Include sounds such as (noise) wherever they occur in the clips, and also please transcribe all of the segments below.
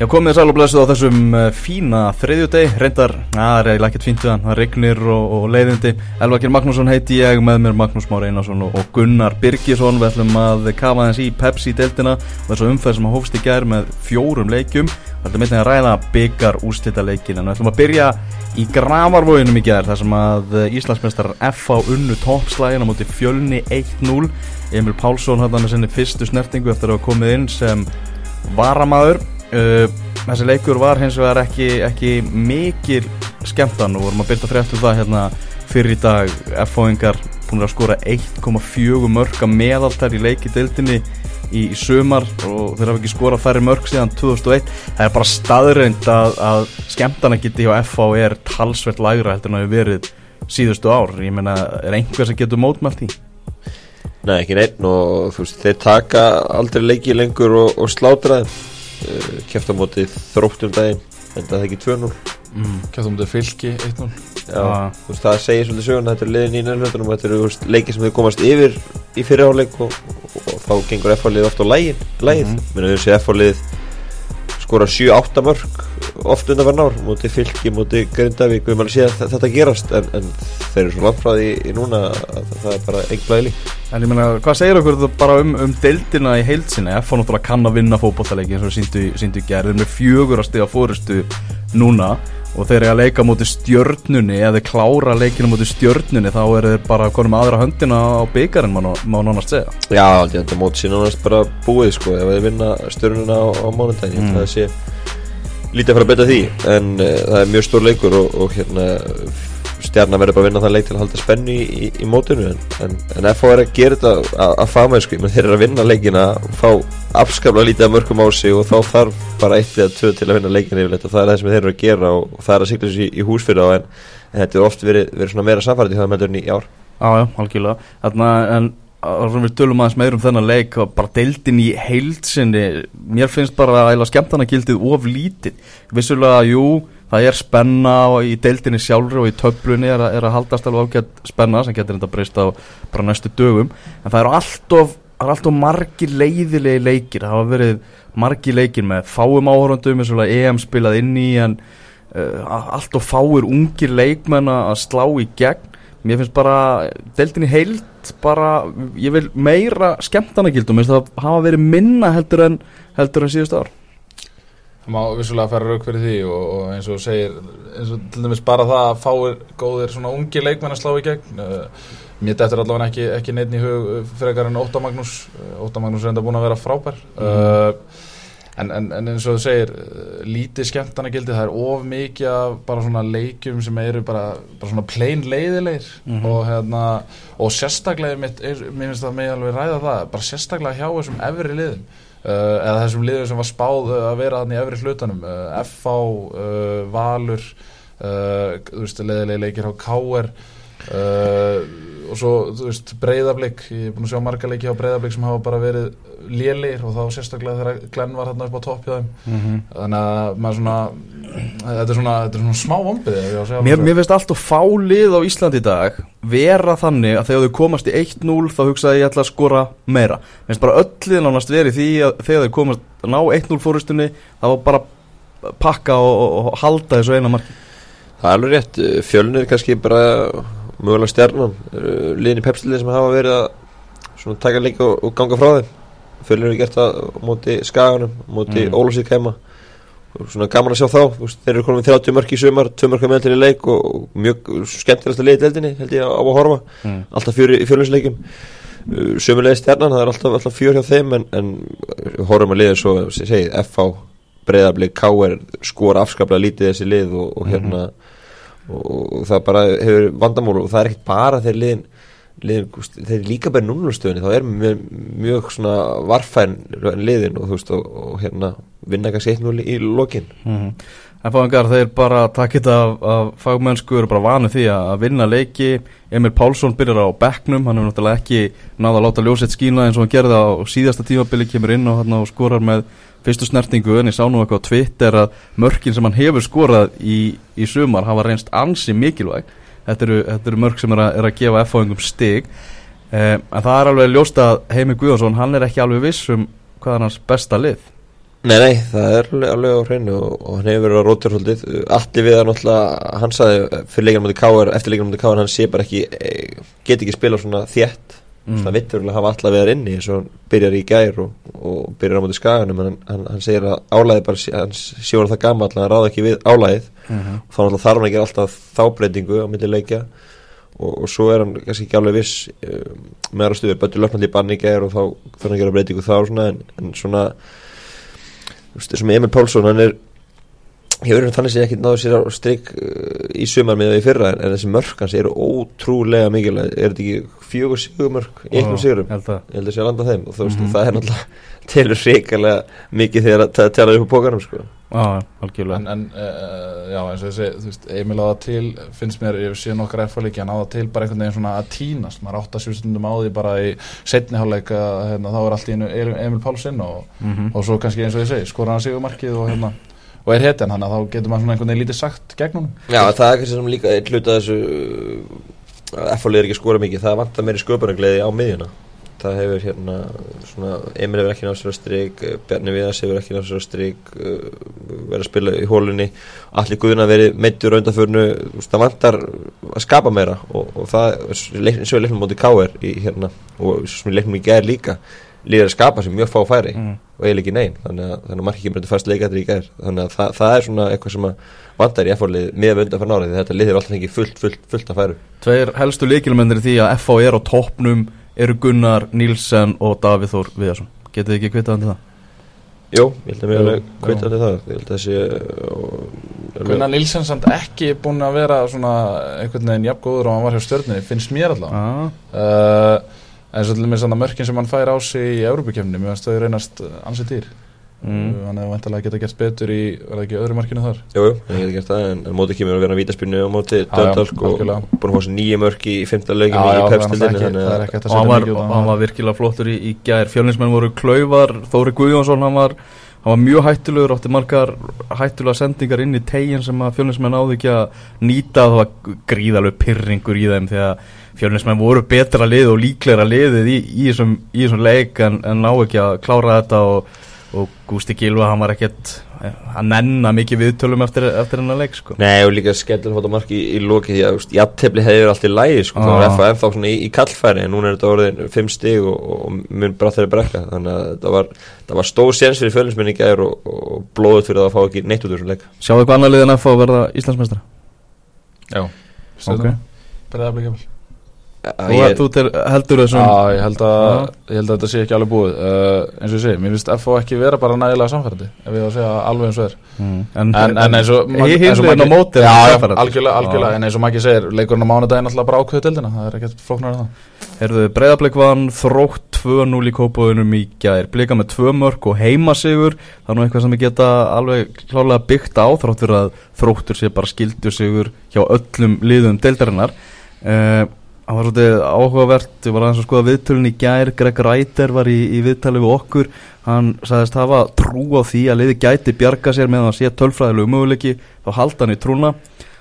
Já, komið sæl og blessuð á þessum uh, fína þriðjudeg, reyndar, það er eiginlega ekkert fínt við hann, það regnir og, og leiðindi. Elvakir Magnússon heiti ég, með mér Magnús Már Einarsson og, Gunnar Birgisson. Við ætlum að kafa þess í Pepsi-deltina og þessu umferð sem að hófst í gær með fjórum leikjum. Við ætlum einnig að ræða byggar úrslita leikin, en við ætlum að byrja í gravarvóinum í gær, þar sem að Íslandsmestrar F.A. unnu toppslægin á móti fjölni 1-0. Emil Pálsson hafði hann að sinni fyrstu snertingu eftir að hafa komið inn sem varamaður Uh, þessi leikur var hins vegar ekki, ekki mikil skemmtan. Og vorum að byrja fréttu um það hérna fyrir í dag. F-fóingar búin að skora 1,4 mörg að meðaltar í leikidildinni í, í sumar og þeir hafa ekki skorað færri mörg síðan 2001 það er bara staðreint að, að skemmtana geti hjá F-fá er talsvert lægra heldur en að við verið síðustu ár. Ég menna, er einhver sem getur mótmælt í? Nei, ekki neitt og þú veist, þeir taka aldrei leiki lengur og, og slátra þeim. uh, kæft á móti þróttum daginn en það er ekki 2-0 mm. kæft á móti fylki 1-0 ah. það segir svolítið söguna þetta er liðin í nærlöndunum þetta eru leikið sem þau komast yfir í fyriráleik og, og, og þá gengur F-fálið ofta á lægin lægið, mm. menn að við séum F-fálið skora 7-8 mörg oft undan verðn ár, mútið fylki, mútið Grindavík, við maður sé að þetta gerast en, en þeir eru svo langt frá því í núna að það er bara einhvað eili En ég meina, hvað segir okkur þetta bara um, um deildina í heilsinni? F á náttúrulega kann að vinna fókbóttalegi eins og síndu, gerðir með fjögur að stiga fórustu núna og þeir eru að leika mútið stjörnunni eða klára leikinu mútið stjörnunni þá eru þeir bara konum aðra höndina á byggarinn má, nánast segja Já, þetta mótið sé nánast bara búið sko ef við vinna stjörnuna á, á mánundagin mm. það sé lítið að fara að betta því en uh, það er mjög stór leikur og, og hérna stjarnar verður bara að vinna það leik til að halda spennu í, í, í mótinu en, en, en FH er að gera þetta að fagmennsku menn þeir eru að vinna leikina fá afskaplega lítið að mörgum á sig og þá þarf bara eitt eða tvö til að vinna leikina yfirleitt og það er það sem þeir eru að gera og, og það er að sigla þessu í, í hús fyrir á en, en þetta er oft verið, verið svona meira samfærið í það meðurinn í ár. Jájá, algjörlega. Þarna, en við tölum aðeins meður um þennan leik og bara deildin í heilsinni mér finnst bara að skemtana gildið of lítið. Vissulega, jú það er spenna í deildinni sjálfur og í töflunni er, er að haldast alveg ágætt spenna sem getur þetta breyst á bara næstu dögum. En það eru alltof, er alltof margir leiðilegi leikir. Það hafa verið margir leikir með fáum áhörundum eins og EM spilað inn í en uh, alltof fáir ungir leikmenn að slá í gegn. Mér finnst bara deildinni heilt bara, ég vil meira skemmtana gildum, það hafa verið minna heldur en heldur en síðust ár má vissulega færa rauk fyrir því og, og eins og segir, eins og til dæmis bara það að fáir góðir svona ungi leikmenn að slá í gegn uh, mér dættur allavega ekki, ekki neitt í hug uh, frekar en Óta Magnús uh, Óta Magnús er enda búin að vera frábær mm. uh, en, en, en eins og þú segir lítið skemmtana gildi það er of mikið af bara svona leikjum sem eru bara, bara svona plain leiðilegir mm -hmm. og hérna og sérstaklega mitt, er, mér finnst það með alveg ræða það, bara sérstaklega hjá þessum efri liðum Uh, eða þessum liður sem var spáð uh, að vera þannig öfri hlutunum uh, FV, Valur þú veist, leðilegi leikir á K.R. og svo, þú veist, Breiðablík ég er búin að sjá marga leiki á Breiðablík sem hafa bara verið lélir og þá sérstaklega þegar Glenn var hérna upp á topp hjá þeim. Mm -hmm. þannig að maður svona þetta er svona, þetta er svona smá ombið mér, mér finnst allt og fálið á Íslandi í dag vera þannig að þegar þau komast í 1-0 þá hugsaði ég ætla að skora meira. Mér finnst bara öllið nánast verið því að þegar þau komast ná 1-0 fórustunni þá bara pakka og, og, og halda þessu eina marki. Það er alveg rétt, fjölnir kannski bara mögulega stjarnan liðin í pepsliðin sem hafa verið að taka líka og, og ganga frá þeim Fjölnir eru gert það móti Skaganum, móti mm. Ólásík heima svona gaman að sjá þá þeir eru konum við 30 mörg í sumar 2 mörg að meðal til í leik og mjög skemmtilegast að leiði leildinni held ég á að horfa mm. alltaf fjöri í fjölunnsleikum uh, sömulegist stjarnan, það er alltaf, alltaf fjör hjá þeim en, en horfum að leiða svo segið, FH, Breiðablið, K.R. skor afskaplega lítið þessi lið og, og hérna mm. og, og það bara hefur vandamál og það er ekkert bara þegar liðin liðin, þeir líka bæri núnlustöðinni þá er mjög, mjög svona varfæn liðin og þú veist og, og hérna vinna kannski eitt núli í lokin mm -hmm. En fáingar þeir bara takk þetta af, af fagmennsku eru bara vanið því að vinna leiki Emil Pálsson byrjar á bekknum hann hefur náttúrulega ekki náða að láta ljósett skína eins og hann gerði á síðasta tímabili kemur inn og, og skorar með fyrstu snertingu en ég sá nú eitthvað á Twitter að mörkin sem hann hefur skorað í, í sumar hafa reynst ansi mikilvæg. Þetta eru, þetta eru mörg sem er að, er að gefa F-fáingum stig. Eh, en það er alveg ljóst að Heimi Guðarsson hann er ekki alveg viss um hvað er hans besta lið. Nei, nei, það er alveg, á hreinu og, og hann hefur verið rótja svolítið. Allir við að náttúrulega, hann sagði fyrir leikinu mútið káar, eftir leikinu mútið káar hann sé bara ekki, e, get ekki spila svona þétt mm. það vittur að hafa allar við þar inni eins og hann byrjar í gær og, og byrjar á mútið skaganum en hann, hann, segir að álæði bara, hann voru það gammal að hann ráða ekki við álæðið Mhm. og þá þarf hann gera alltaf þá breytingu á milli leikja og, og svo er hann kannski ekki alveg viss um, með aðra stuður, bættu löfnalli í banni í gær og þá þarf hann að gera breytingu þá svona, en, en svona þú veist, þessum Emil Pálsson hann er hefur hann þannig sem ekki náðu sér á strik uh, í sumar með því fyrra en, en þessi mörk hans eru ótrúlega mikilvæg er þetta ekki fjögur sigurmörk í einhvern sigurum Held það ég held að sé að landa þeim og þú veist, Mhm. það er náttúrulega (laughs) telur ríkalega mikið þegar að það tala upp á pókanum sko. Já, algjörlega En, en uh, já, eins og segi, þú veist, Emil á það til, finnst mér, ég sé nokkar F-leiki, hann á það til bara einhvern veginn svona að tínast, maður átt að sjústundum á því bara í setni hálfleik að hérna, þá er allt í einu Emil Pálsinn og, Mhm. og svo kannski eins og ég segi, skora hann sig markið og hérna, og er hetjan hann að þá getur maður svona einhvern veginn lítið sagt gegn honum. Já, það er kannski sem líka hluta þessu uh, F-fólið er ekki að skora mikið það vantar meiri sköpunargleði á miðjuna það hefur hérna svona, Emil hefur ekki nátt sér að strik Bjarni Viðas hefur ekki nátt sér að strik uh, verið að spila í hólunni allir guðuna verið meittur raundaförnu það vantar að skapa meira og, og það eins og við leiknum móti K.R. í hérna og sem við leiknum í gær líka líður að skapa sem mjög fá færi Mhm. og eiginlega ekki neinn þannig að, að markið kemur þetta fast leikættir í gær þannig að það, það er svona eitthvað sem að vantar í F-fólið með undan fyrir nárið þetta liðir alltaf ekki fullt, fullt, fullt að færu Tveir helstu líkilmennir í því að FH er á toppnum eru Gunnar Nílsen og Davíð Þór Viðarsson Getið þið ekki kvitað undir það? Jú, ég held að mér alveg jú. kvitandi það sé og- Gunnar Nilsen samt ekki búin að vera svona einhvern veginn jafngóður og hann var hjá stjörnunni, finnst mér allavega. En svo til dæmis þannig mörkin sem hann fær á sig í Európukefni, mér finnst þau reynast ansið dýr. Mm. Uh, hann hefur vantilega geta gert betur í, var það ekki öðru markinu þar? Jú, jú, ég hef gert það en, en mótið kemur að vera vítaspinnu á móti já, Döndalk og algjörlega. búin að fá sér nýja mörk í leikinu já, í það pepstildinu það er að og hann var, og hann virkilega flottur í, í gær Fjölnismenn voru klaufar, Þóri Guðjónsson hann var, hann var mjög hættulegur átti margar hættulega sendingar inn í tegin sem að Fjölnismenn áði ekki að nýta. Það var gríðalegu pyrringur í þeim að Fjölnismenn voru betra lið og líklegra liðið í, í, þessum, í þessum leik en, en ná ekki að klára þetta og, og Gústi Gilva hann var ekkert að nenna mikið viðtölum eftir, eftir hennar leik sko. Nei, og líka skellur fóta mark í, í loki því að úst, jafntefli hefur allt í lægi sko, Ah. það var FAF þá svona í, í kallfæri en núna er þetta orðin fimm stig og, og mun brátt þeirri brekka þannig að það var, það var stóð séns fyrir fjölinsminni gær og, og blóðut fyrir að fá ekki neitt út úr þessum leik Sjáðu eitthvað annar lið en að fá að verða Íslandsmeistra Já, Ok. Þú, heldur þessum Já, ég held, að, þetta sé ekki alveg búið. Uh, eins og ég segi, mér finnst FO ekki vera bara nægilega samfærandi ef ég á að segja alveg eins og er. Mm. en, en eins og Ég hinn liðin á móti Já, algjörlega, algjörlega, en eins og Maggi segir leikurinn á mánudaginn alltaf bara ákveðu dildina það er ekkert flóknar en það. Herðu, Breiðablik vann þrótt 2-0 í kópáðunum í gær. Blika með tvö mörg og heimasigur. Það er nú eitthvað sem ég geta alveg klálega byggt á Þrátt fyrir að þróttur sé bara skildu sigur hjá öllum liðum deildarinnar. Uh, Það var svolítið áhugavert Ég var aðeins að skoða viðtölun í gær. Greg Reiter var í, í viðtali við okkur. Hann sagðist hafa trú á því að liði gæti bjarga sér meðan hann sé tölfræðilegu möguleiki. Þá halda hann í trúna.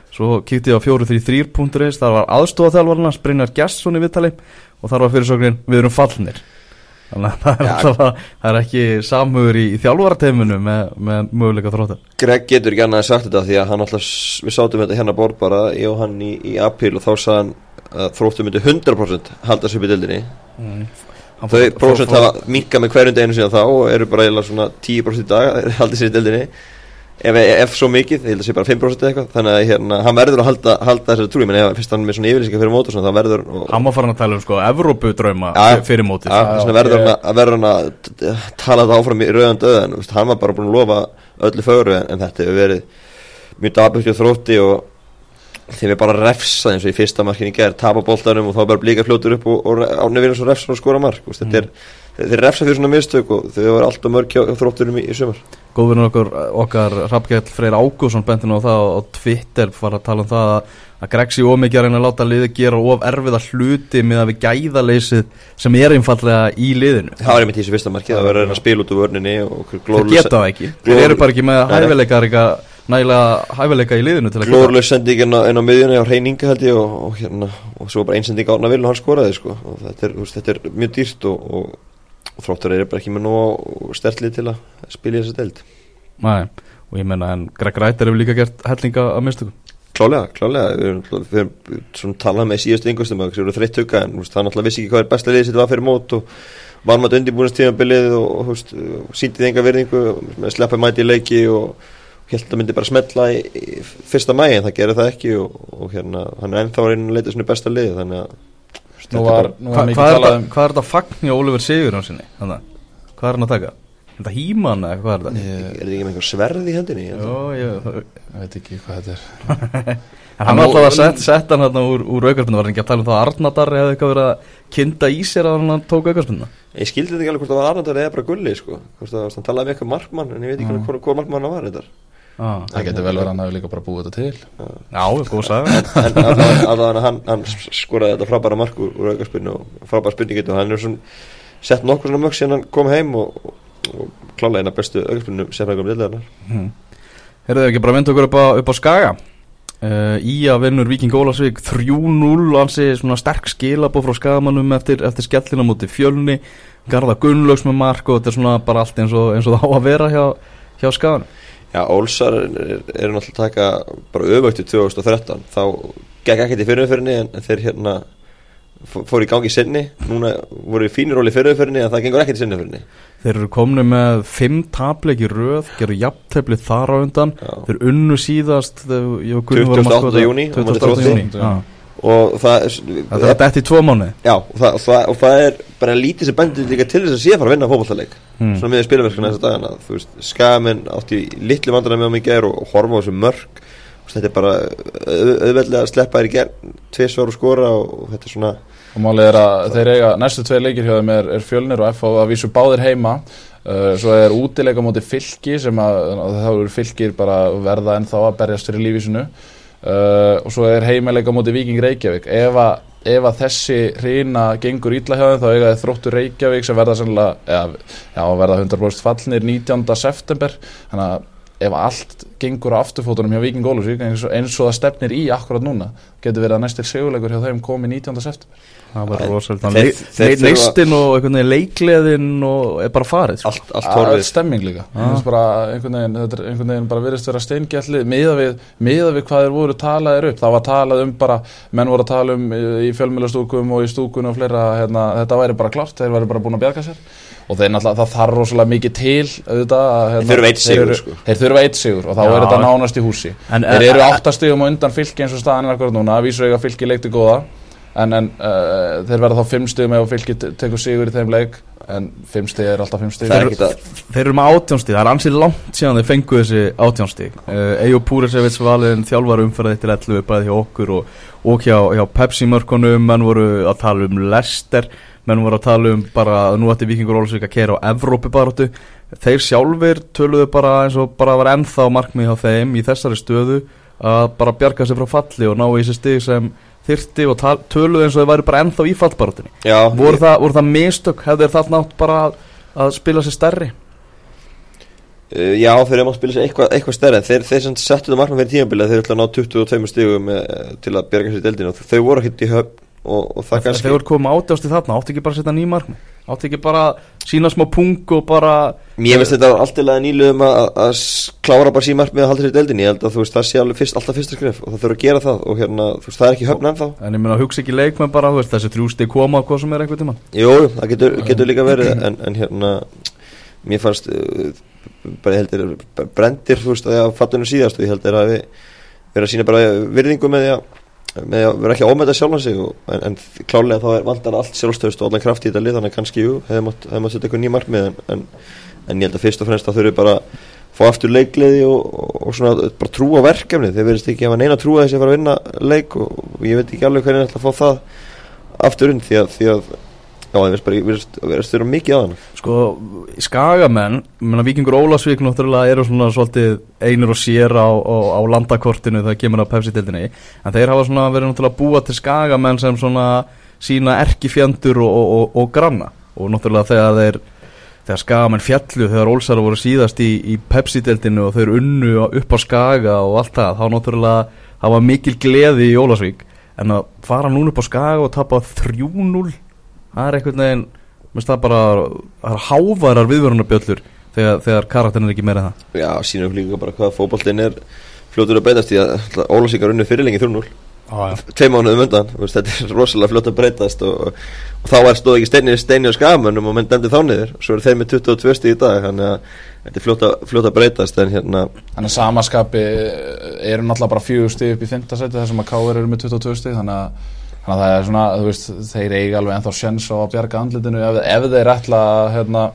Svo kíkti ég á 433.is, þar var aðstofaþjálfarna Brynjar Gjesson í viðtali. Og þar var fyrirsögnin við erum fallnir. Þannig að það er, alltaf að, það er ekki samhugur í, í þjálfarateiminu með, með möguleika þróttar. Greg getur ekki annað að sagt þetta því að hann alltaf, við sátum þetta hérna hann hann að þróttu myndi 100% halda sér upp í dildinni Hann þau fór- hafa minka með hverjum deginu síðan þá og eru bara eiginlega svona 10% í dag (laughs) haldið sér í dildinni ef, ef svo mikið, ég held að sé bara 5% eða eitthvað þannig að hérna, hann verður að halda, halda þessari trú. Ég menn ef fyrst hann með svona yfirlýsingar fyrir mót og svona þá verður og, Hann var farin að tala um sko Evrópu drauma Já, já. fyrir. Ja, þess vegna verður hann að, verður hann að tala það áfram í rauðan döðan hann var bara búin að lofa öllu fögru en, en þetta hefur verið mjög daburt og þrótti og þeir við bara refsa eins og í fyrsta markin í gerð tapa boltanum og þá bara blíka fljótur upp og, og ánni vinur svo refsa og skora mark veist, þetta er, þeir refsa fyrir svona mistök og þau var alltaf mörg hjá, þrótturum í, í sumar Góðvinur okkar, okkar Hrafgjall Freyr Ágússon bentin á það á Twitter var að tala um það að, að Gregsi ómikið að reyna að láta liði gera of erfiða hluti með að við gæðaleysið sem er einfallega í liðinu. það var einmitt í þessu fyrsta marki, það var að að spila út úr vörninni og Þeir geta það ekki. Þeir eru bara ekki með Nei, nei. Nægilega hæfileika í liðinu til að glóruleg sending inn á, á miðjunni á reyninga held ég og, og, hérna, og svo bara einsending árna vil og hann skoraði sko. og þetta er, veist, þetta er mjög dýrt og, og þróttur er bara ekki með nóg stertlið til að spila í þessu deild. Nei, og ég menna en Greg Rættar hefur líka gert hellinga af mistökum. Klálega, klálega, við erum, talað með síðustu yngustum að það eru þreytt huga en það náttúrulega vissi ekki hvað er besta liðið sitt var fyrir mót og var maður undirbúinast tímabilið og, síndið enga verðingu sleppa mæti í leiki og held að myndi bara smetla í, í fyrsta mægi en það gerir það ekki og, og hérna hann er ennþá reynið að leita svona besta lið þannig að Nú var, nú Hva, var mikið hvað, er um hvað er þetta fagn í Oliver Sigur á sinni? Þannig, hvað er hann að taka? Þetta híman eða hvað er þetta? Ég, er þetta ekki með einhver sverð í hendinni? Jó, ég, ég veit ekki hvað þetta er (laughs) hann alltaf að sett, sett hann hérna úr, úr aukarspunna, var hann ekki að tala um það að Arnardar hefði eitthvað verið að kinda í sér að hann tók aukarspunna? Ég skildi þetta ekki alveg hvort það var Arnaldar eða bara Gulli sko. hvort það hann talaði með eitthvað markmann en ég veit ekki Mm. hvað, hvað markmann hann var þetta Ah, Það getur vel verið að hann hafi líka bara búið þetta til. Já, góð en allavega hann, hann skoraði þetta frábæra mark úr, úr aukarspunni og frábæra spurningi og hann er svona sett nokkur svona mörg síðan hann kom heim og, og, klálega eina bestu aukarspunni sem hann kom til þarna Hmm. Herðu þau ekki bara að vinda okkur upp á, upp á Skaga? Uh, Í að vinnur Viking Ólasvík 3-0 og hansi svona sterk skilabó frá Skagamannum eftir, eftir skellina múti fjölni. Garða Gunnlaugs með mark og þetta er svona bara allt eins og, eins og það á að vera hjá, hjá Skagan Já, Ólsar eru er náttúrulega taka bara öfugt í 2013 þá gekk ekkert í fyrirumfyrinni en, en þeir hérna fó- fóru í gangi í sinni núna voru í fínir ról í fyrirumfyrinni en það gengur ekkert í sinni fyrirni Þeir eru komni með fimm tapleiki röð, gerðu jafntefli þar á undan Já. Þeir unnu síðast þegar ég og Gunni vorum að 28. skoða- júní, á móti 28. Þrótti. Og það, Það er dætt í tvo mánu Já, og það, og, það, og það er bara lítið sem bendur líka til þess að sé að fara að vinna fótballtaleik Hmm. svona með spilverkuna þessa dagana þú veist, skamenn átti í litlu vandræði með mig ger og, og horfa á þessu mörg og þetta er bara auð- auðveldlega að sleppa þér í ger tvisvar og skora og, og þetta er svona Og málið er að þeir eiga næstu tvei leikir hjá þeim er, er fjölnir og FH að vísu báðir heima. Uh, Svo er útileika móti fylki sem að þá eru fylkir bara verða ennþá að berjast fyrir lífísinu uh, Og svo er heimileika móti Víking Reykjavík Ef að, ef að þessi hrýna gengur ítla hjá þeim þá eiga þeir þróttur Reykjavík sem verða eða, já, verða 100% fallnir 19. september Þannig að ef allt gengur á afturfótunum hjá eins, og- eins og það stefnir í akkurat núna getur verið að næstir seguleikur hjá þeim komi 19. september Það var rosalega Leistin og einhvern veginn leikleðin og er bara farið sko. allt, allt horfið stemming líka Ah. bara, einhvern, veginn, þetta er einhvern veginn bara virðist vera steingjalli miða við, miða við hvað þeir voru talaðir upp það var talað um bara menn voru að tala um í, í fjölmjölastúkum og í stúkunum og fleira hérna, þetta væri bara klart þeir væri bara búin að bjarga sér og þeir náttúrulega það þarf rosalega mikið til auðvitað, að, hérna, Þeir þurfa einn sigur, eru- sko. þeir þurfa eitt sigur og þá Já. er þetta nánast í húsi En- þeir eru áttastigum og undan fylki eins og staðan er akkurat núna vísu eiga fylki leikti góða. En, en uh, þeir verða þá fimm stigum ef fylki te- tekur sigur í þeim leik. En fimm stig er alltaf fimm stig. Það er ekkert að Þeir eru með átjónstíð, það er ansið langt síðan þeir fengu þessi átjónstíð uh, Eyjó Púrisevits valiðin þjálfar umferðið til 11 bæði hjá okkur og, og hjá, hjá Pepsi mörkunum. Menn voru að tala um Lester menn voru að tala um bara að nú ætti Víkingur Ólusvík að kera á Evrópi baróttu þeir sjálfur töluðu bara eins og bara var ennþá markmið hjá þeim í þessari stöðu að bara bjarga sér frá falli og ná í þessi stig sem þyrti og töluðu eins og þeir væri bara ennþá í fallbaróttunni Já, voru, það, voru það mistök, hefðu þeir það nátt bara að, að spila sér stærri? Uh, já, þeir eru að spila sér eitthvað, eitthvað stærri. Þeir, þeir sem settu það markmann fyrir tímabilið þeir ætla að ná 22 stigum uh, til að bjerga sér í deildinu og þau voru hitt í höfn og, og það Þegar kannski þeir voru komið átjásti þarna, átti ekki bara að setja ný markmið? Átti ekki bara að sína smá pung og bara Mér finnst þetta alltilega nýluðum að, að s- klára bara sín markmið að halda sér í deildinu ég held að þú veist það sé alveg fyrst, alltaf fyrsta skref og það þurfa að gera það og hérna þú veist það er ekki höfn ennþá. En ég meina hugsa ekki leikmenn bara, veist, þessi þrjústi koma hvað sem er einhvern tímann. Jú, það getur, getur líka verið en, en hérna mér fannst uh, bara ég held er brendir þú veist að það fallinu síðast og ég held að við vera að sína bara virðingu með því að með að vera ekki að ómeta sjálfan sig og, en, en klálega þá er vandar allt sjálfstöðust og allan kraft í þetta lið þannig að kannski jú, hefði mátt, mátt setja eitthvað ný markmið en, en, en ég held að fyrst og fremst þá þurfi bara að fá aftur leikliði og, og, og svona bara trú á verkefni þeir verðist ekki að hafa neina trú að þessi að fara að vinna leik og, og ég veit ekki alveg hvernig ég ætla að fá það aftur inn því að, því að já, það verðist vera mikið hann sko, skagamenn menna Víkingur Ólasvík náttúrulega eru svona svolítið einir og sér á, á, á landakortinu þegar kemur að Pepsi-dildinni en þeir hafa svona verið náttúrulega búa til skagamenn sem svona sína erkifjandur og, og, og, og granna. Og náttúrulega þegar þeir þegar skagamenn fjallu, þegar Ólsara voru síðast í, í Pepsi-dildinu og þeir unnu upp á skaga og allt það þá náttúrulega, var mikil gleði í Ólasvík en að fara núna upp á skaga og tapa 3-0 það er einhvern veginn Mér finnst það bara það er hávarar viðvörunarbjöllur þegar, þegar karakterin er ekki meira en það. Já, sínum líka bara hvað fótboltinn er fljótur að breytast í að Ólasíkar unni fyrirlengi 3-0 ah, tvei mánuðum undan, þetta er rosalega fljótt að breytast og, og þá er stóð ekki steini, steini og skamönum og menn demdi þá niður. Svo eru þeir með 22 stíð í dag þannig að þetta er fljótt að, fljótt að breytast en hérna, Þannig að samaskapi eru náttúrulega bara fjögur stíð upp í fimmtasæti þar sem að Káur eru með 22 stíð þannig að, þannig að það er svona, þú veist, þeir eiga alveg ennþá sjens á að bjarga andlitinu. Ef, ef þeir ætla að hérna,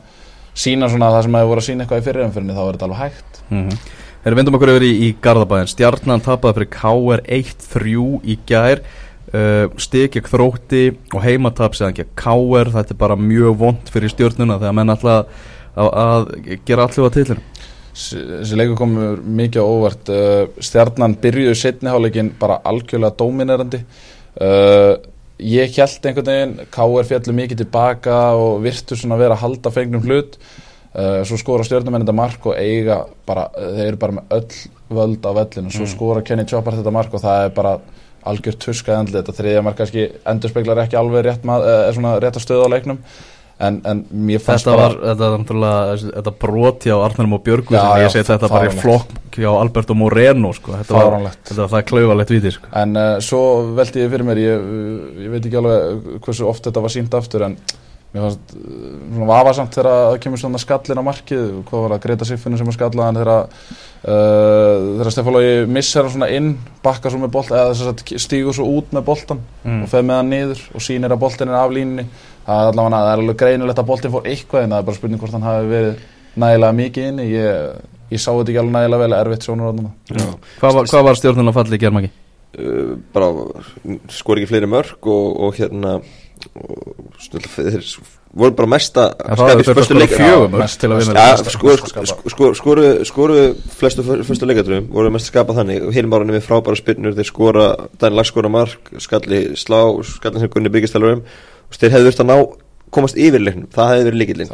sína svona það sem að þeir voru að sína eitthvað í fyrirumfyrinni þá er þetta alveg hægt. Mm Þegar vindum okkur yfir í, í Garðabæðin Stjarnan tapaði fyrir KR 1-3 í gær. Uh, Stig ekki þrótti og heimatap séðan ekki KR Þetta er bara mjög vond fyrir stjórnuna þegar menn alltaf að, að gera allir á tillinu Þessi leikur komur mikið óvart. Uh, Stjarnan byrjuðu setniháleikin bara algjörlega dóminerandi uh, Ég held einhvern veginn KR fjallu mikið tilbaka og virtu svona að vera að halda fengnum hlut. Uh, svo skora stjórnumenn þetta mark og eiga bara, þeir eru bara með öll völd á vellinu, svo mm. skora Kenny Chopper þetta mark og það er bara algjör tuskað endli, þetta þriðja mark kannski endur speklar ekki alveg rétt, uh, rétt að stöða á leiknum en, en mér fannst þetta var, þetta var náttúrulega þetta broti á Arnarum og Björgu sem ég segi þetta bara í flokk á Alberto Moreno sko. þetta, var, þetta var klauvalegt viti sko. en uh, svo veldi ég fyrir mér ég, ég veit ekki alveg hversu oft þetta var sínt aftur en mér fannst svona vafasamt þegar það kemur svona skallin á markið hvað var það, Greta Siffinu sem er skallaðan þegar uh, þegar Stefálógi missar hann svona inn, bakkar svo með bolt eða þess að stígur svo út með boltan mm. og feð með hann niður og sínir að boltin er af línni það er allavega, það er alveg greinulegt að boltin fór eitthvað en það er bara spurning hvort hann hafi verið nægilega mikið inni. Ég, ég sá þetta ekki alveg nægilega vel erfitt sjónur Hvað var, hvað var stjórnun að falla í germaki? Uh, bara skor ekki fleiri mörg og, og hérna og þeir voru bara mesta skoru flestu fyrstu leikadröfum voru mest að skapa þannig. Og Hilmar við frábæra spinnur, þeir skora dæn lagskora mark, skalli slá skalli sem Gunni byggistælurum og þeir hefðu verið að ná komast yfir leiknum, það hefði verið líkillin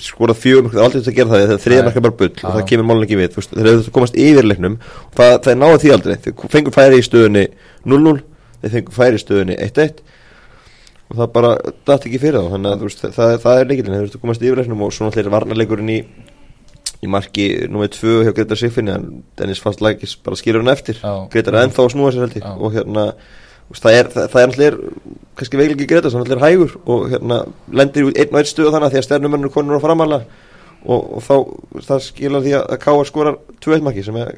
skorað fjögum, það er aldrei þetta að gera það þegar þriða marka bara bull og það kemur málun ekki við þeir hefðu komast yfir leiknum og það, það er náða því aldrei, þeir fengur færi í stöðunni 0-0, þeir fengur færi í stöðunni 1-1 og það bara dætt ekki fyrir þá. Þannig að veist, það, það er leikillin, þeir hefðu komast yfir leiknum og svo náttúrulega er varnarleikurinn í í marki nummið 2 hjá Gretar Siffinni en Dennis fannst lækis bara skilur hann eftir. Gretar er ennþá að snúa sér held og hérna það er, það, það er náttúrulega kannski veiklega Gretar sem náttúrulega er hægur og hérna lendir út einn og einn stuð þannig því að stjárnumennur konur á framalla og, og þá það skilja því að K.A. skorar 2-1 marki sem er,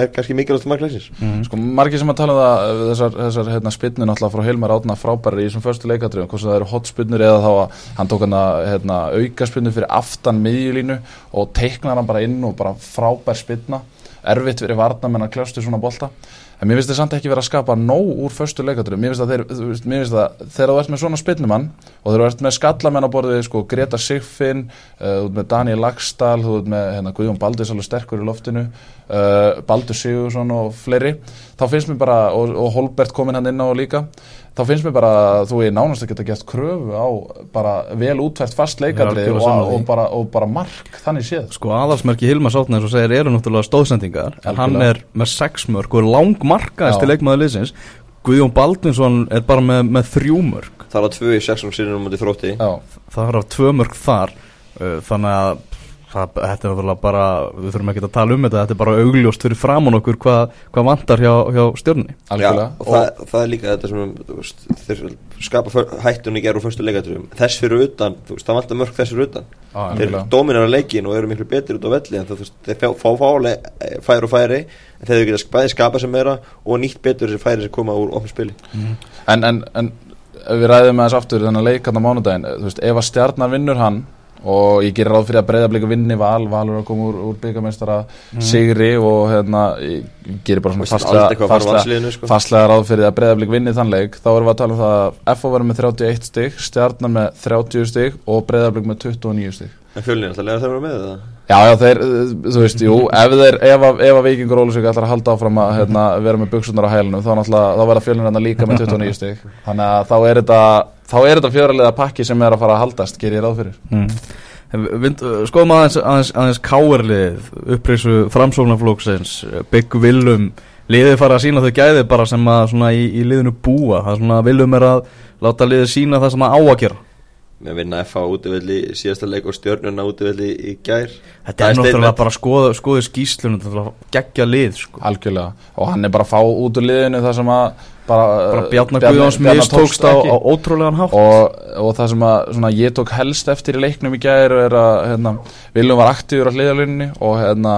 er kannski mikilvægt markleisins mm. Sko marki sem að tala um það þessar, þessar hérna, spinnur náttúrulega frá Hilmar Átna frábæri í þessum förstu leikadröfum hvort það eru hot spinnur eða þá að hann tók hann að hérna, auka spinnur fyrir aftan miðjulínu og teiknar hann bara inn og bara frábær spinna erfitt verið varna menn að kljástu svona bolta en mér finnst þetta samt ekki verið að skapa nóg úr förstu leikaturum, mér finnst að, þeir, mér finnst að þegar þú ert með svona spilnumann og þegar þú ert með skallamenn á borðið sko, Greta Sigfinn, uh, með Daniel Lagstall þú ert með hérna, Guðjón Baldis alveg sterkur í loftinu, uh, Baldur Sigursson og fleiri, þá finnst mér bara og, og Holbert kominn hann inn á líka þá finnst mér bara að þú er nánast að geta gert kröfu á bara vel útvært fast leikadri og, og, bara, og bara mark þannig séð. Sko aðalsmerki Hilma Sátnæs og segir eru náttúrulega stóðsendingar. En hann er með sex mörg og er langmarkaðist til leikmaður liðsins Guðjón Baldvinsson er bara með, með þrjú mörg. Það var tvö í sexum sínum um þrótti. Já, það var tvö mörg þar uh, þannig að það, þetta er náttúrulega bara, við þurfum ekki að tala um þetta, þetta er bara augljóst fyrir framón okkur hvað hva vantar hjá, hjá stjórnni. Já, og, og það, það er líka þetta sem veist, þeir skapa hættunni gerur fyrstu leikaturum, þess fyrir utan, veist, það vantar mörg þess fyrir utan. Ah, þeir dominar að leikin og eru miklu betur út á velli en það, þeir fá fáli færi og færi en þeir geta bæði skapa sem meira og nýtt betur þessi færi sem koma úr ofn spili. Mm. En, en, en við ræðum með þess aftur þennan leikann á mánudagin, þú veist, ef að stjarnar vinnur hann og ég gerir ráð fyrir að breyðablíku vinni val, valur að koma úr, úr byggamestara mm. sigri og hérna ég gerir bara svona fastlega, fastlega, sko. fastlega ráð fyrir að breyðablíku vinni þann leik þá erum við að tala um það að FO verður með 31 stygg, Stjarnar með 30 stygg og breyðablíku með 29 stygg En fjölnir alltaf lega þeir verður með það? Já, já, þeir, þú veist, jú, ef þeir, ef að, að vikingur Ólusvík ætlar að halda áfram að hérna, vera með buksunar á hælunum, þá þá verða fjölnir líka með 29 stygg, þannig að þá er þetta þá er þetta fjörlega pakki sem er að fara að haldast ger ég ráð fyrir. Mm. skoðum aðeins, aðeins, aðeins káerlið upprisu framsóknarflóksins Bygg Vilum liðið fara að sína þau gæði bara sem að í, í liðinu búa. Það er svona Vilum er að láta liðið sína það sem að á að gera með að vinna FH útivelli í síðasta leik og stjörnuna útivelli í gær. Þetta er náttúrulega bara skoðu, skoðu skýslunum Þetta er geggja lið sko. algjörlega. Og hann er bara að fá út úr liðinu það sem að bara, Bara Bjarnar Bjarna- Guðjóns mistókst á, á ótrúlegan hátt. Og, og það sem að svona, ég tók helst eftir í leiknum í gær er að hérna, Viljum var aktífur á hliðalunni og hérna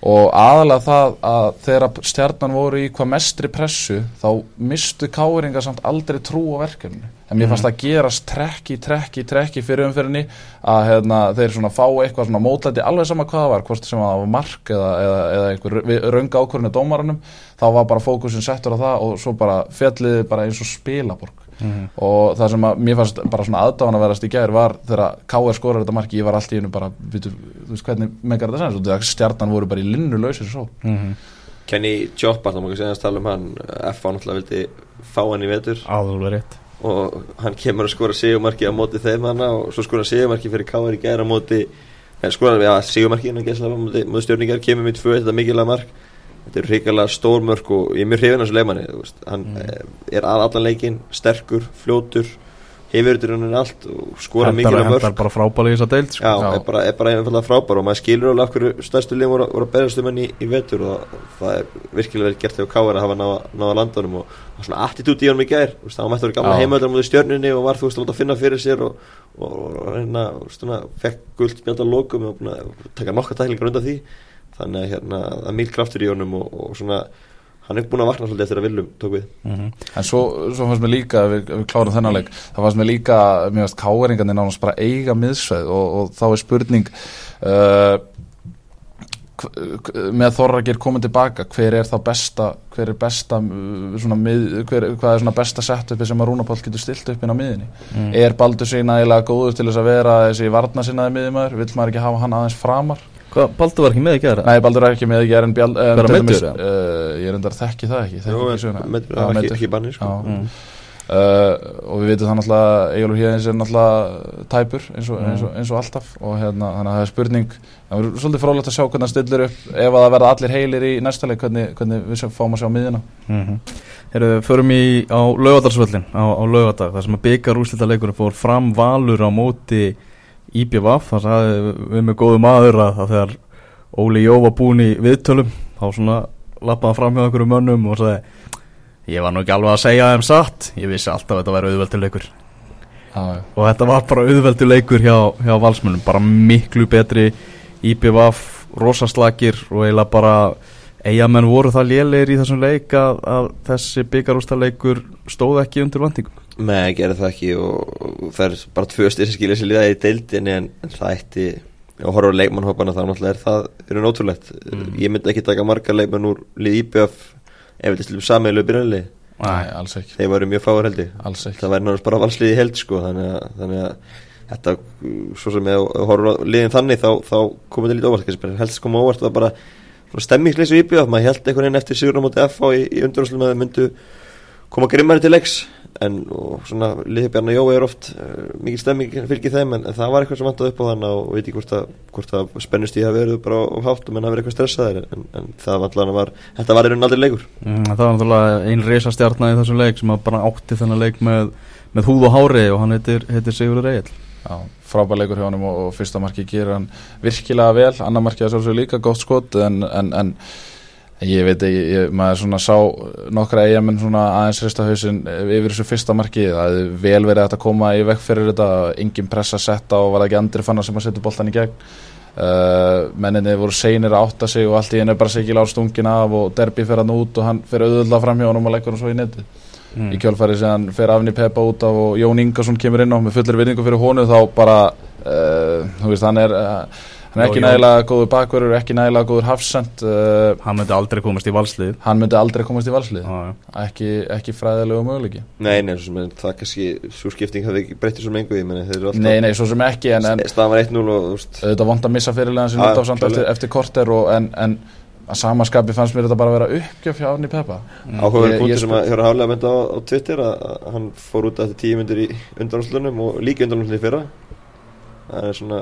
og aðalega það að þegar stjarnan voru í hvað mestri pressu þá mistu káringa samt aldrei trú á verkefni en mér fannst það gerast trekki, trekki, trekki fyrir umfyrinni að hérna, þeir svona fá eitthvað svona mótlæti alveg sama hvað það var, hvort sem það var mark eða, eða, eða einhver rönga ákvörðinu dómaranum, þá var bara fókusin settur á það og svo bara fjalliði bara eins og spilaborg og það sem að mér fannst bara svona aðdáðan að verast í gær var þegar K.R. skorar þetta marki, ég var alltaf í hennu bara, veitu, þú veist hvernig megar þetta sens og stjarnan voru bara í linnu lausir svo mm -hmm. Kenny Joppa, þá ekki segja að tala um hann FH náttúrulega vildi fá hann í vetur Alveg rétt og hann kemur að skora sigumarki á móti þeim hana og svo skora hann sigumarki fyrir K.R. í gær á móti en skora hann, já, sigumarki hann á móti, móti stjórningar kemur mitt fyrir þetta mikilvæg mark þetta er hrikalega stór mörk og ég er mjög hrifin leimanni, þú veist, hann Mm. mm. er að allan leikin, sterkur, fljótur hefur þetta raunin allt og skora mikilvæg Hendar mörk hendar bara frábæli í þess að deild sko. Já, er bara, er bara einfallega frábær og maður skilur alveg af hverju stærstu liðum voru, voru að berjast um henni í, í vetur og það er virkilega vel gert þegar að hafa náða, landunum og svona attitút í honum í gær það mættur í gamla heimöldar mútið stjörnunni og var þú veist að finna fyrir sér og, og, og reyna, fekk guld spjönda lokum og að taka nokkað tæklingar undan því þannig að hérna, það er mjög kraftur í honum og, og svona, hann er búin að vakna svolítið eftir að viljum tók við. Mm en svo, svo fannst mér líka, við, við klárum þennan leik það fannst mér líka, mér fannst káeringarnir nánast bara eiga miðsveið og, og þá er spurning uh, með Þorragir komið tilbaka hver er þá besta hver er besta uh, svona, mið, hver, hvað er svona besta setupi sem að Rúnapál getur stilt upp inn á miðinni Mm. er Baldur sig nægilega góður til þess að vera þessi varna sinnaði miðjumæður, vill maður ekki hafa hann aðeins framar Hvað, Baldur var ekki með ekki aðra? Nei, Baldur er ekki með ekki er en Bjál uh, Bara til dæmis, meiddur, uh, Ég er endar þekki það ekki, þekki Jú, ekki Já, það var ekki, ekki banni sko. Mm. Uh, og við veitum það náttúrulega Egilur Híðins er náttúrulega tæpur eins og, eins, og, eins og alltaf. Og hérna, þannig að það er spurning. Það verður svolítið frólægt að sjá hvernig hann stillir upp ef að það verða allir heilir í næsta leik hvernig, hvernig við fáum að sjá miðjuna. Mm -hmm. Heru, förum í á laugadarsvöllin á, á laugadag, IBVF, það sagði við með góðu maður að þegar Óli Jó var búin í viðtölum þá svona lappaði fram hjá einhverjum mönnum og sagði ég var nú ekki alveg að segja þeim satt. Ég vissi alltaf að þetta væri auðveldur leikur. Já, og þetta var bara auðveldur leikur hjá, hjá valsmönnum, bara miklu betri. IBVF, rosaslakir og eiginlega bara eigamenn voru það lélegir í þessum leik að, að þessi byggarústaleikur stóð ekki undir vendingum Nei, gerði það ekki og, og það er bara tvö styrir sem skilja sér liða í deildinni en, en það ætti og horfa á leikmannhópana þá náttúrulega er það eru nótrúlegt Mm. ég myndi ekki taka marga leikmann úr lið IBF ef þetta slum sameilu byrjanlið Nei, alls ekki, þeir varu mjög fáur held ég. Alls ekki. Það væri náttúrulega bara valslið í held sko þannig að, þannig að þetta svo sem ég horfa á liðin þannig þá, þá komið þetta lítið óvart helst koma óvart var bara svona stemmingsleysi í IBF maður held einhvern veginn eftir Sigurinn á móti FH í, í myndu koma grimmari til leiks en og svona liðið Bjarnar Jói er oft uh, mikil stemming fylgir þeim en, en það var eitthvað sem vantaði upp á þannig og veit ekki hvort að, hvort að spennust í að verið bara á hátt og menn að vera eitthvað stressaðir en, en það vantaði var, þetta var raunin aldrei leikur. Mm, það var náttúrulega ein reisastjarnar í þessum leik sem að bara átti þennan leik með, með húð og hári og hann heitir, heitir Sigurður Egil Já, frábær leikur hjá honum og, og fyrsta marki gerir hann virkilega vel, annar marki er svolítið líka gott skot en, en, en ég veit ekki, ég, maður svona sá nokkra eigamenn svona aðeins hrista hausinn yfir þessu fyrsta marki, það hefði vel verið að koma í vekk fyrir þetta, engin pressa setta og var ekki andri fannar sem að setja boltan í gegn? Uh, menninni voru seinir að átta sig og allt í henni bara sikil á stungin af og derbi fyrir hann út og hann fyrir auðvitað fram hjá honum og leggur hann svo í netið. Mm. í kjálfæri sem hann fer Afni Peppa út af og Jón Ingarsson kemur inn á með fullir virðingu fyrir honu þá bara uh, þú veist hann er uh, hann er ekki nægilega góður bakverður ekki nægilega góður hafsend uh, hann myndi aldrei komast í valslið hann myndi aldrei komast í valslið Já, já. ekki, ekki fræðilegu möguleiki. Nei, nei, svo sem það kannski svo skipting hafði ekki breytið svo mengu ég meni þeir eru alltaf nei, nei, svo sem ekki en, en staðan var 1-0 og þetta vant að missa fyrirlegan sem nút á samt eftir, eftir korter og, en, en að samaskapi fannst mér þetta bara að vera uppgjöf hjá Afni Peppa. Áhugaverð Ég- ég punktur sem að hefur haflega myndið á, á Twitter að, að hann fór út eftir tíu myndir í undanúslunum og líka undanúslunum í fyrra það er svona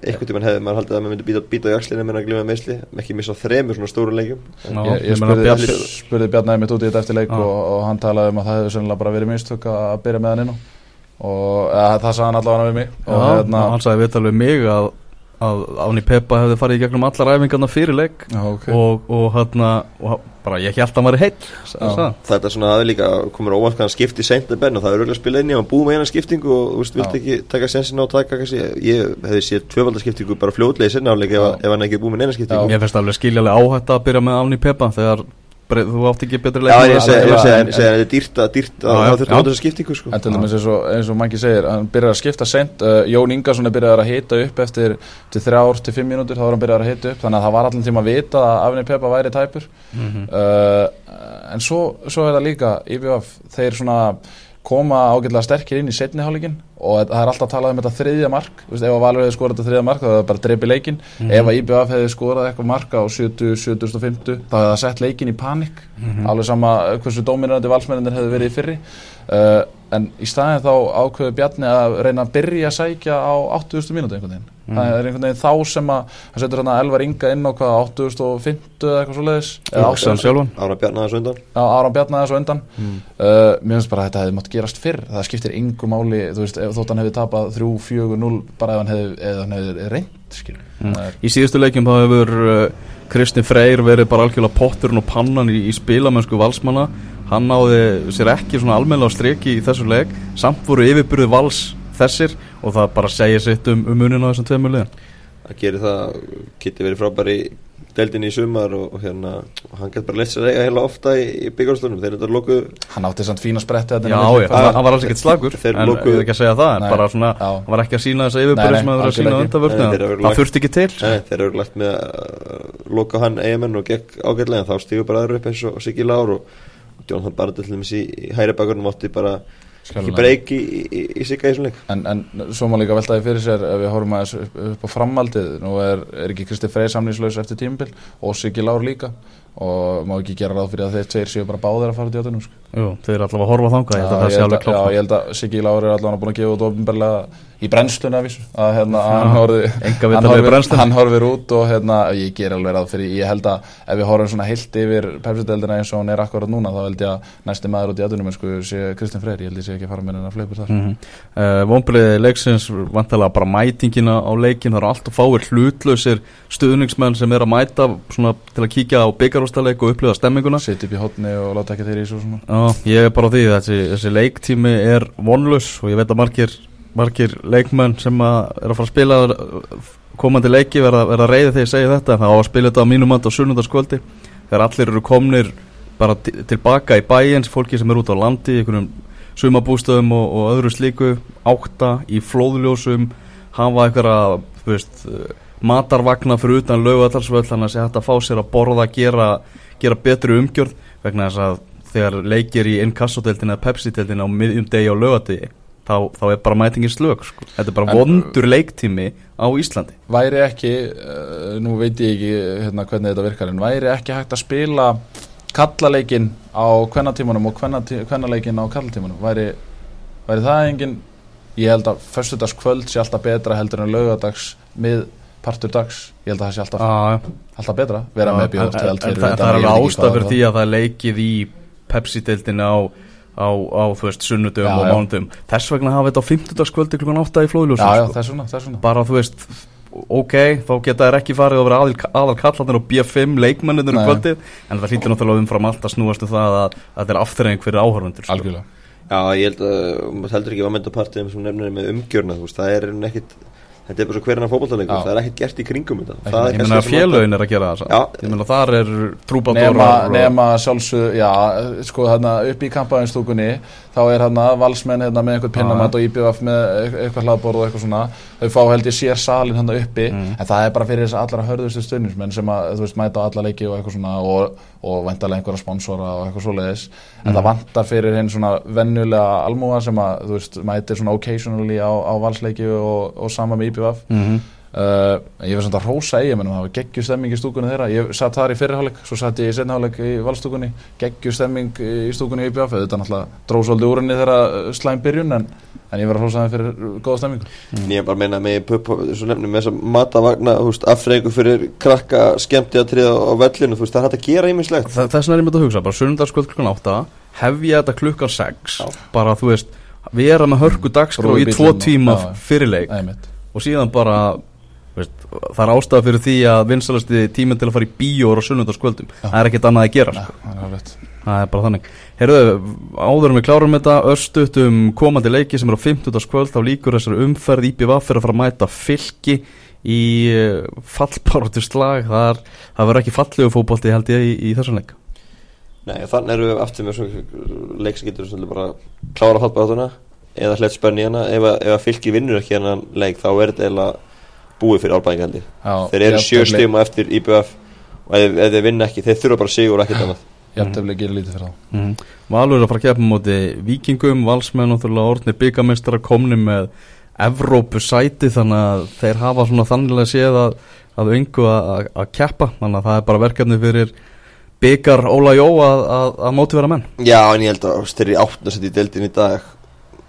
eitthvað tímann hefði maður haldið að maður myndi býta, býta á jakslinu með að glima meðsli ekki missa þremur svona stóru leikjum. Já, ég, ég spurði, Bjarni- spurði Bjarnæði mitt út í þetta eftir leik og, og hann talaði um að það hefði sennilega bara verið mistök að byrja með hann inn á. Og eða, það sagði hann allavega við mig. Já, og hérna hann sagði viðtal við mig að, að Ánni Peppa hefði farið í gegnum allar æfingarna fyrir leik Já, ok. og, og hérna og bara ég held að hann væri heill Já. Þetta er svona aðeins líka komur hann skipti seint að benn og það er auðvitað að spila inn í hann búið með eina skiptingu og þú veist, Já. vilti ekki taka sensin á að taka kannski, ég hefði séð tvöfaldarskiptingu bara fljótlega í sinna áleik ef, Já. ef hann ekki búið með eina skiptingu Mér finnst alveg skiljalega áhætt að byrja með Ánni Peppa þegar bre- þú átt ekki betri leik Já, ég segi alveg, ég segi- en- ég segi að þetta er dýrt að dýrt að það þurfti já. að þessa skiptingu sko. En til dæmis eins og, eins og mangi segir, hann byrjar að skipta sent, uh, Jón Ingarsson er byrjað að hita upp eftir til þrjár til fimm mínútur, þá var hann byrjað að hita upp, þannig að það var allan tíma að vita að Afni Peppa væri tæpur. Mhm. uh, en svo, svo er það líka, IBF, þeir svona koma ágætlega sterkir inn í setni hálfleikin og það er alltaf talað um þetta þriðja mark, veist, ef að Valur hefði skorað þetta þriðja mark þá hefði það bara dreipið leikin, ef að IBF hefði skorað eitthvað mark á 70, 70 og 50 þá hefði það sett leikin í panik. Alveg sama hversu dóminandi valsmennir hefði verið í fyrri. Uh, en í staðin þá ákveðu Bjarni að reyna að byrja að sækja á 80. mínútu einhvern veginn. Það er einhvern veginn þá sem að hann setur hann að Elvar Inga inn á hvað 8050 eða eitthvað svo leiðis Ára Bjarnar þessu undan. Á Aron Bjarnar þessu undan. Uh, mér finnst bara að þetta hefði mátt gerast fyrr. Það skiptir engu máli, þú veist, ef þótt hann hefði tapað 3-4-0 bara ef hann hefði, ef hann hefði reynd skilur Það er- Í síðustu leikjum þá hefur uh, Kristinn Freyr verið bara algjörlega potturinn og pannan í, í spilamennsku valsmanna hann náði sér ekki svona almennilega á streki í þessu leik. Samt voru yfirburði vals þessir og það bara segir sitt um, um munin á þessum tveimur liðin Það gerir það, Kitty verið frábær í deildinni í sumar og, og hérna og hann gæti bara leitt sér að eiga heila ofta í, í byggjarslunum þeir eru þetta lokuð hann átti samt fína spretti Já, milli. já, hann, hann var alls ekkert slagur Þeir en lokuðu- ég er ekki að segja það en Nei, bara svona, já. hann var ekki að sína þessa Nei, yfirburði sem hann var að sína undanvörna það þurfti ekki til. Nei, þeir eru lagt með að loka hann eigamenn og gekk ágætlega en þá stígur bara aðra upp eins og Siggi Lár og, og Jónathan Barr til dæmis í, í hæri bakurinn mátti bara ekki Skjálfilega. breyki í, í, í Sigga í þessum leik En, en svo má líka veltaði fyrir sér ef við horfum aðeins upp, á framaldið nú er, er ekki Kristi Frey samlýslaus eftir tímabil og Siggi Lár líka og má ekki gera ráð fyrir að þeir tveir séu bara báðir að fara út í átunum sko. Jú, þeir eru allavega að horfa ég að það sé ég held alveg að, já, ég held að Siggi Lár er allavega búin að gefa út ofnbarlega í brennslunni að hérna, að hann, horfi, hann, horfir, hann horfir út og hérna, ég ger alveg ráð fyrir ég held að ef við horfum svona heilt yfir pepsideldina eins og hún er akkurat núna þá held ég að næsti maður út í átunum sko, sé Kristinn Freyr, ég held ég sé ekki að fara með hennar fleipur þar mm -hmm. uh, Vombriði leiksins vantilega bara mætingina á leikin það eru alltaf fáir hlutlausir stuðningsmenn sem er að mæta svona, til að kíkja á byggarústaleik og upplifa stemminguna. Sitt upp í hotni og láta ekki þeirri í svo svona. Já, ég er bara á því þessi, þessi leiktími er vonlus og ég veit að margir, margir leikmenn sem að er að fara að spila uh, komandi leiki verða, verða reyði þegar ég segi þetta það á að spila þetta á mínumand á sunnundaskvöldi þegar allir eru komnir bara ti- tilbaka í bæins, fólki sem er út á landi í einhvernum sumabústöðum og, og öðru slíku, átta í flóðljósum hafa einhverja þú veist, uh, matarvagna fyrir utan lögatarsvöld þannig að sé hægt að fá sér að borða gera, gera betri umgjörð vegna þess að þegar leikir í innkassodeldina eða pepsi-deldina á miðjum degi á lögadegi þá, þá er bara mætingin slög sko. þetta er bara En- vondur leiktími á Íslandi Væri ekki, uh, nú veit ég ekki hérna, hvernig þetta virkar en væri ekki hægt að spila kallaleikin á kvennatímanum og kvennaleikin á kallatímanum væri, væri það engin ég held að föstudagskvöld sé alltaf betra heldur en lögadags mið partur dags, ég held að það sé alltaf, ah, alltaf betra vera með bjóð en, en, en það, er alveg ástaf fyrir því að það leikið í Pepsi-deildinu á, á, á þú veist, sunnudum Já, og já. mánudum þess vegna hafa þetta á 50. kvöldi klukkan 8 í flóðljósum Já, já, sko. þess vegna, þess vegna bara þú veist ok, þá geta þær ekki farið að vera aðal, aðal kallandir og B5 leikmennir um Nei. kvöldið, en það hlýtur náttúrulega umfram allt að snúast um það að, að þetta er afturreying fyrir áhörfundur sko. Algjörlega Já, ég held að maður heldur ekki að mynda partið sem nefnir með umgjörna, þú veist, það er enn ekkit þetta er bara svo hverjana fótballtalegur, Já. það er ekkit gert í kringum þetta er ég það sem félögin er að gera það Já. samt. ég meina þar er og- nema sjálfsög, já, sko þarna upp í kampaðinstúkunni þá er hérna valsmenn hérna með einhvern pinnamat og IBF með eit- eitthvað hlaðborð og eitthvað svona þau fá held ég sér salin hérna uppi Mm. en það er bara fyrir þess allra hörðustu stundismenn sem að, þú veist, mæta á alla leiki og eitthvað svona og, og vantarlega einhverja sponsora og eitthvað svoleiðis en Mm. það vantar fyrir hinn svona vennulega almúa sem að, þú veist, mætir svona occasionally á, á valsleiki og, og sama með IBF Mhm. Uh, ég var samt að rósa eiginmennum það var geggjur stemming í stúkunni þeirra ég satt þar í fyrirháleik, svo satt ég í setniháleik í valstúkunni, geggjur stemming í stúkunni í IBF, þetta náttúrulega dróð svolítið úr henni þeirra slæm byrjun en, en ég var að rósa þeim fyrir góða stemmingu En ég er bara að meina með nefnum með þess að matavagna, afþreyingu fyrir krakka skemmti að triða á vellinu, veist, það er hægt að gera ímislegt Þa- þess vegna er ég myndið að hugsa, bara sunnundarskvöld klukkan 8 hef ég þetta klukkan 6 Já. bara þú veist, vera með hörku dagskrá í tvo tíma fyrirleik og síðan bara veist, það er ástæða fyrir því að vinsalasti tíminn til að fara í bíó og sunnundarskvöldum það er ekkert annað að gera Nei, sko. það er það er bara þannig. Herðu, áður en við klárum þetta örstuðt um komandi leiki sem er á 50. kvöld þá líkur þessari umferð. IPVF fyrir að fara að mæta fylki í fallbáratu slag. Það, það verður ekki fallegu fótbolti held ég í, í þessum leik. Nei, þannig erum við aftur með svona leik sem getur svolítið bara klára fallbátuna eða hlett spönni hérna ef, að- ef að fylki vinnur ekki hennan leik þá er þetta búið fyrir árbæðinga held ég Já, Þeir eru sjö stíma eftir IBF og ef, ef þeir vinna ekki, þeir þurfa bara sigur og ekkert annað. Jafntefli gerir lítið fyrir þá. Mm. Valur er að fara að keppa móti vikingum, valsmenn og þurfa orðni byggamestara komni með Evrópu sæti þannig að þeir hafa svona þannig að séð að, að öngu að, að, að keppa. Þannig að það er bara verkefni fyrir byggar Óla Jó að, að, að mótivera menn. Já, en ég held að þeir eru í áttuna í deildin í dag.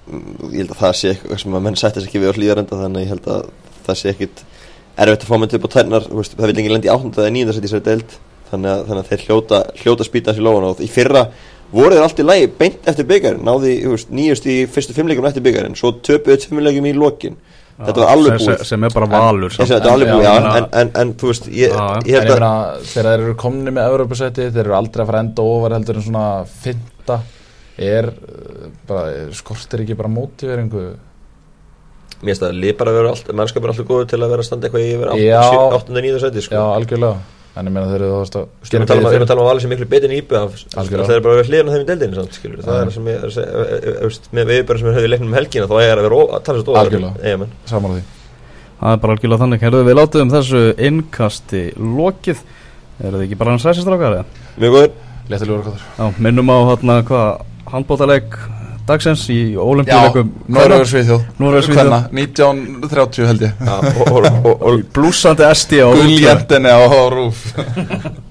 Mm, ég held að það sé eitthvað sem að menn sættis ekki við á hlýðarenda þannig að ég held að það sé ekkit erfitt að fá menn upp á tærnar það vil engin lendi í áttunda eða nýjunda seti í þessari deild. Þannig að, þannig að þeir hljóta, hljóta spýta í lóðan og í fyrra voru þeir allt í lagi beint eftir byggarinn náði nýjust í fyrstu fimmleikum eftir byggarinn svo töpuðu fimmleikum í lokin. Þetta var alveg búið. sem, sem er bara valur Þessi, er alveg Já, já, en, en, en þú veist ég, Já, já. ég En held ég að meina, þegar þeir eru komni með Evropasæti, þeir eru aldrei að fara að enda ofar heldur en svona fynda er uh, bara, skortir ekki bara mótiveringu mér finnst að lið bara vera allt mannskap er alltaf góður til að vera að standa eitthvað í yfir 8. 9. seti sko. Já, algjörlega En ég meina þeir eru þú veist að Ég er að tala um að- er að um að valið sem miklu betur en íbjöð Algjörlega. Það er bara að vera hliðan á þeim í deildinni samt, skilur. Það er það sem ég er að segja e- e- e- Með viðbjörn sem er höfðu í leiknum um helgina Þá er að vera að tala svo Algjörlega. saman á því það er bara algjörlega þannig Herðu, við látum þessu innkasti lokið eru þið ekki bara hans ræsistrákar eða? Mjög góður Léttilegur hvað Já, minnum á hérna dagsins í ólimpíuleikum. Hvenna? 1930 held ég og, blúsandi esti á Gulljentinni á rúf (laughs)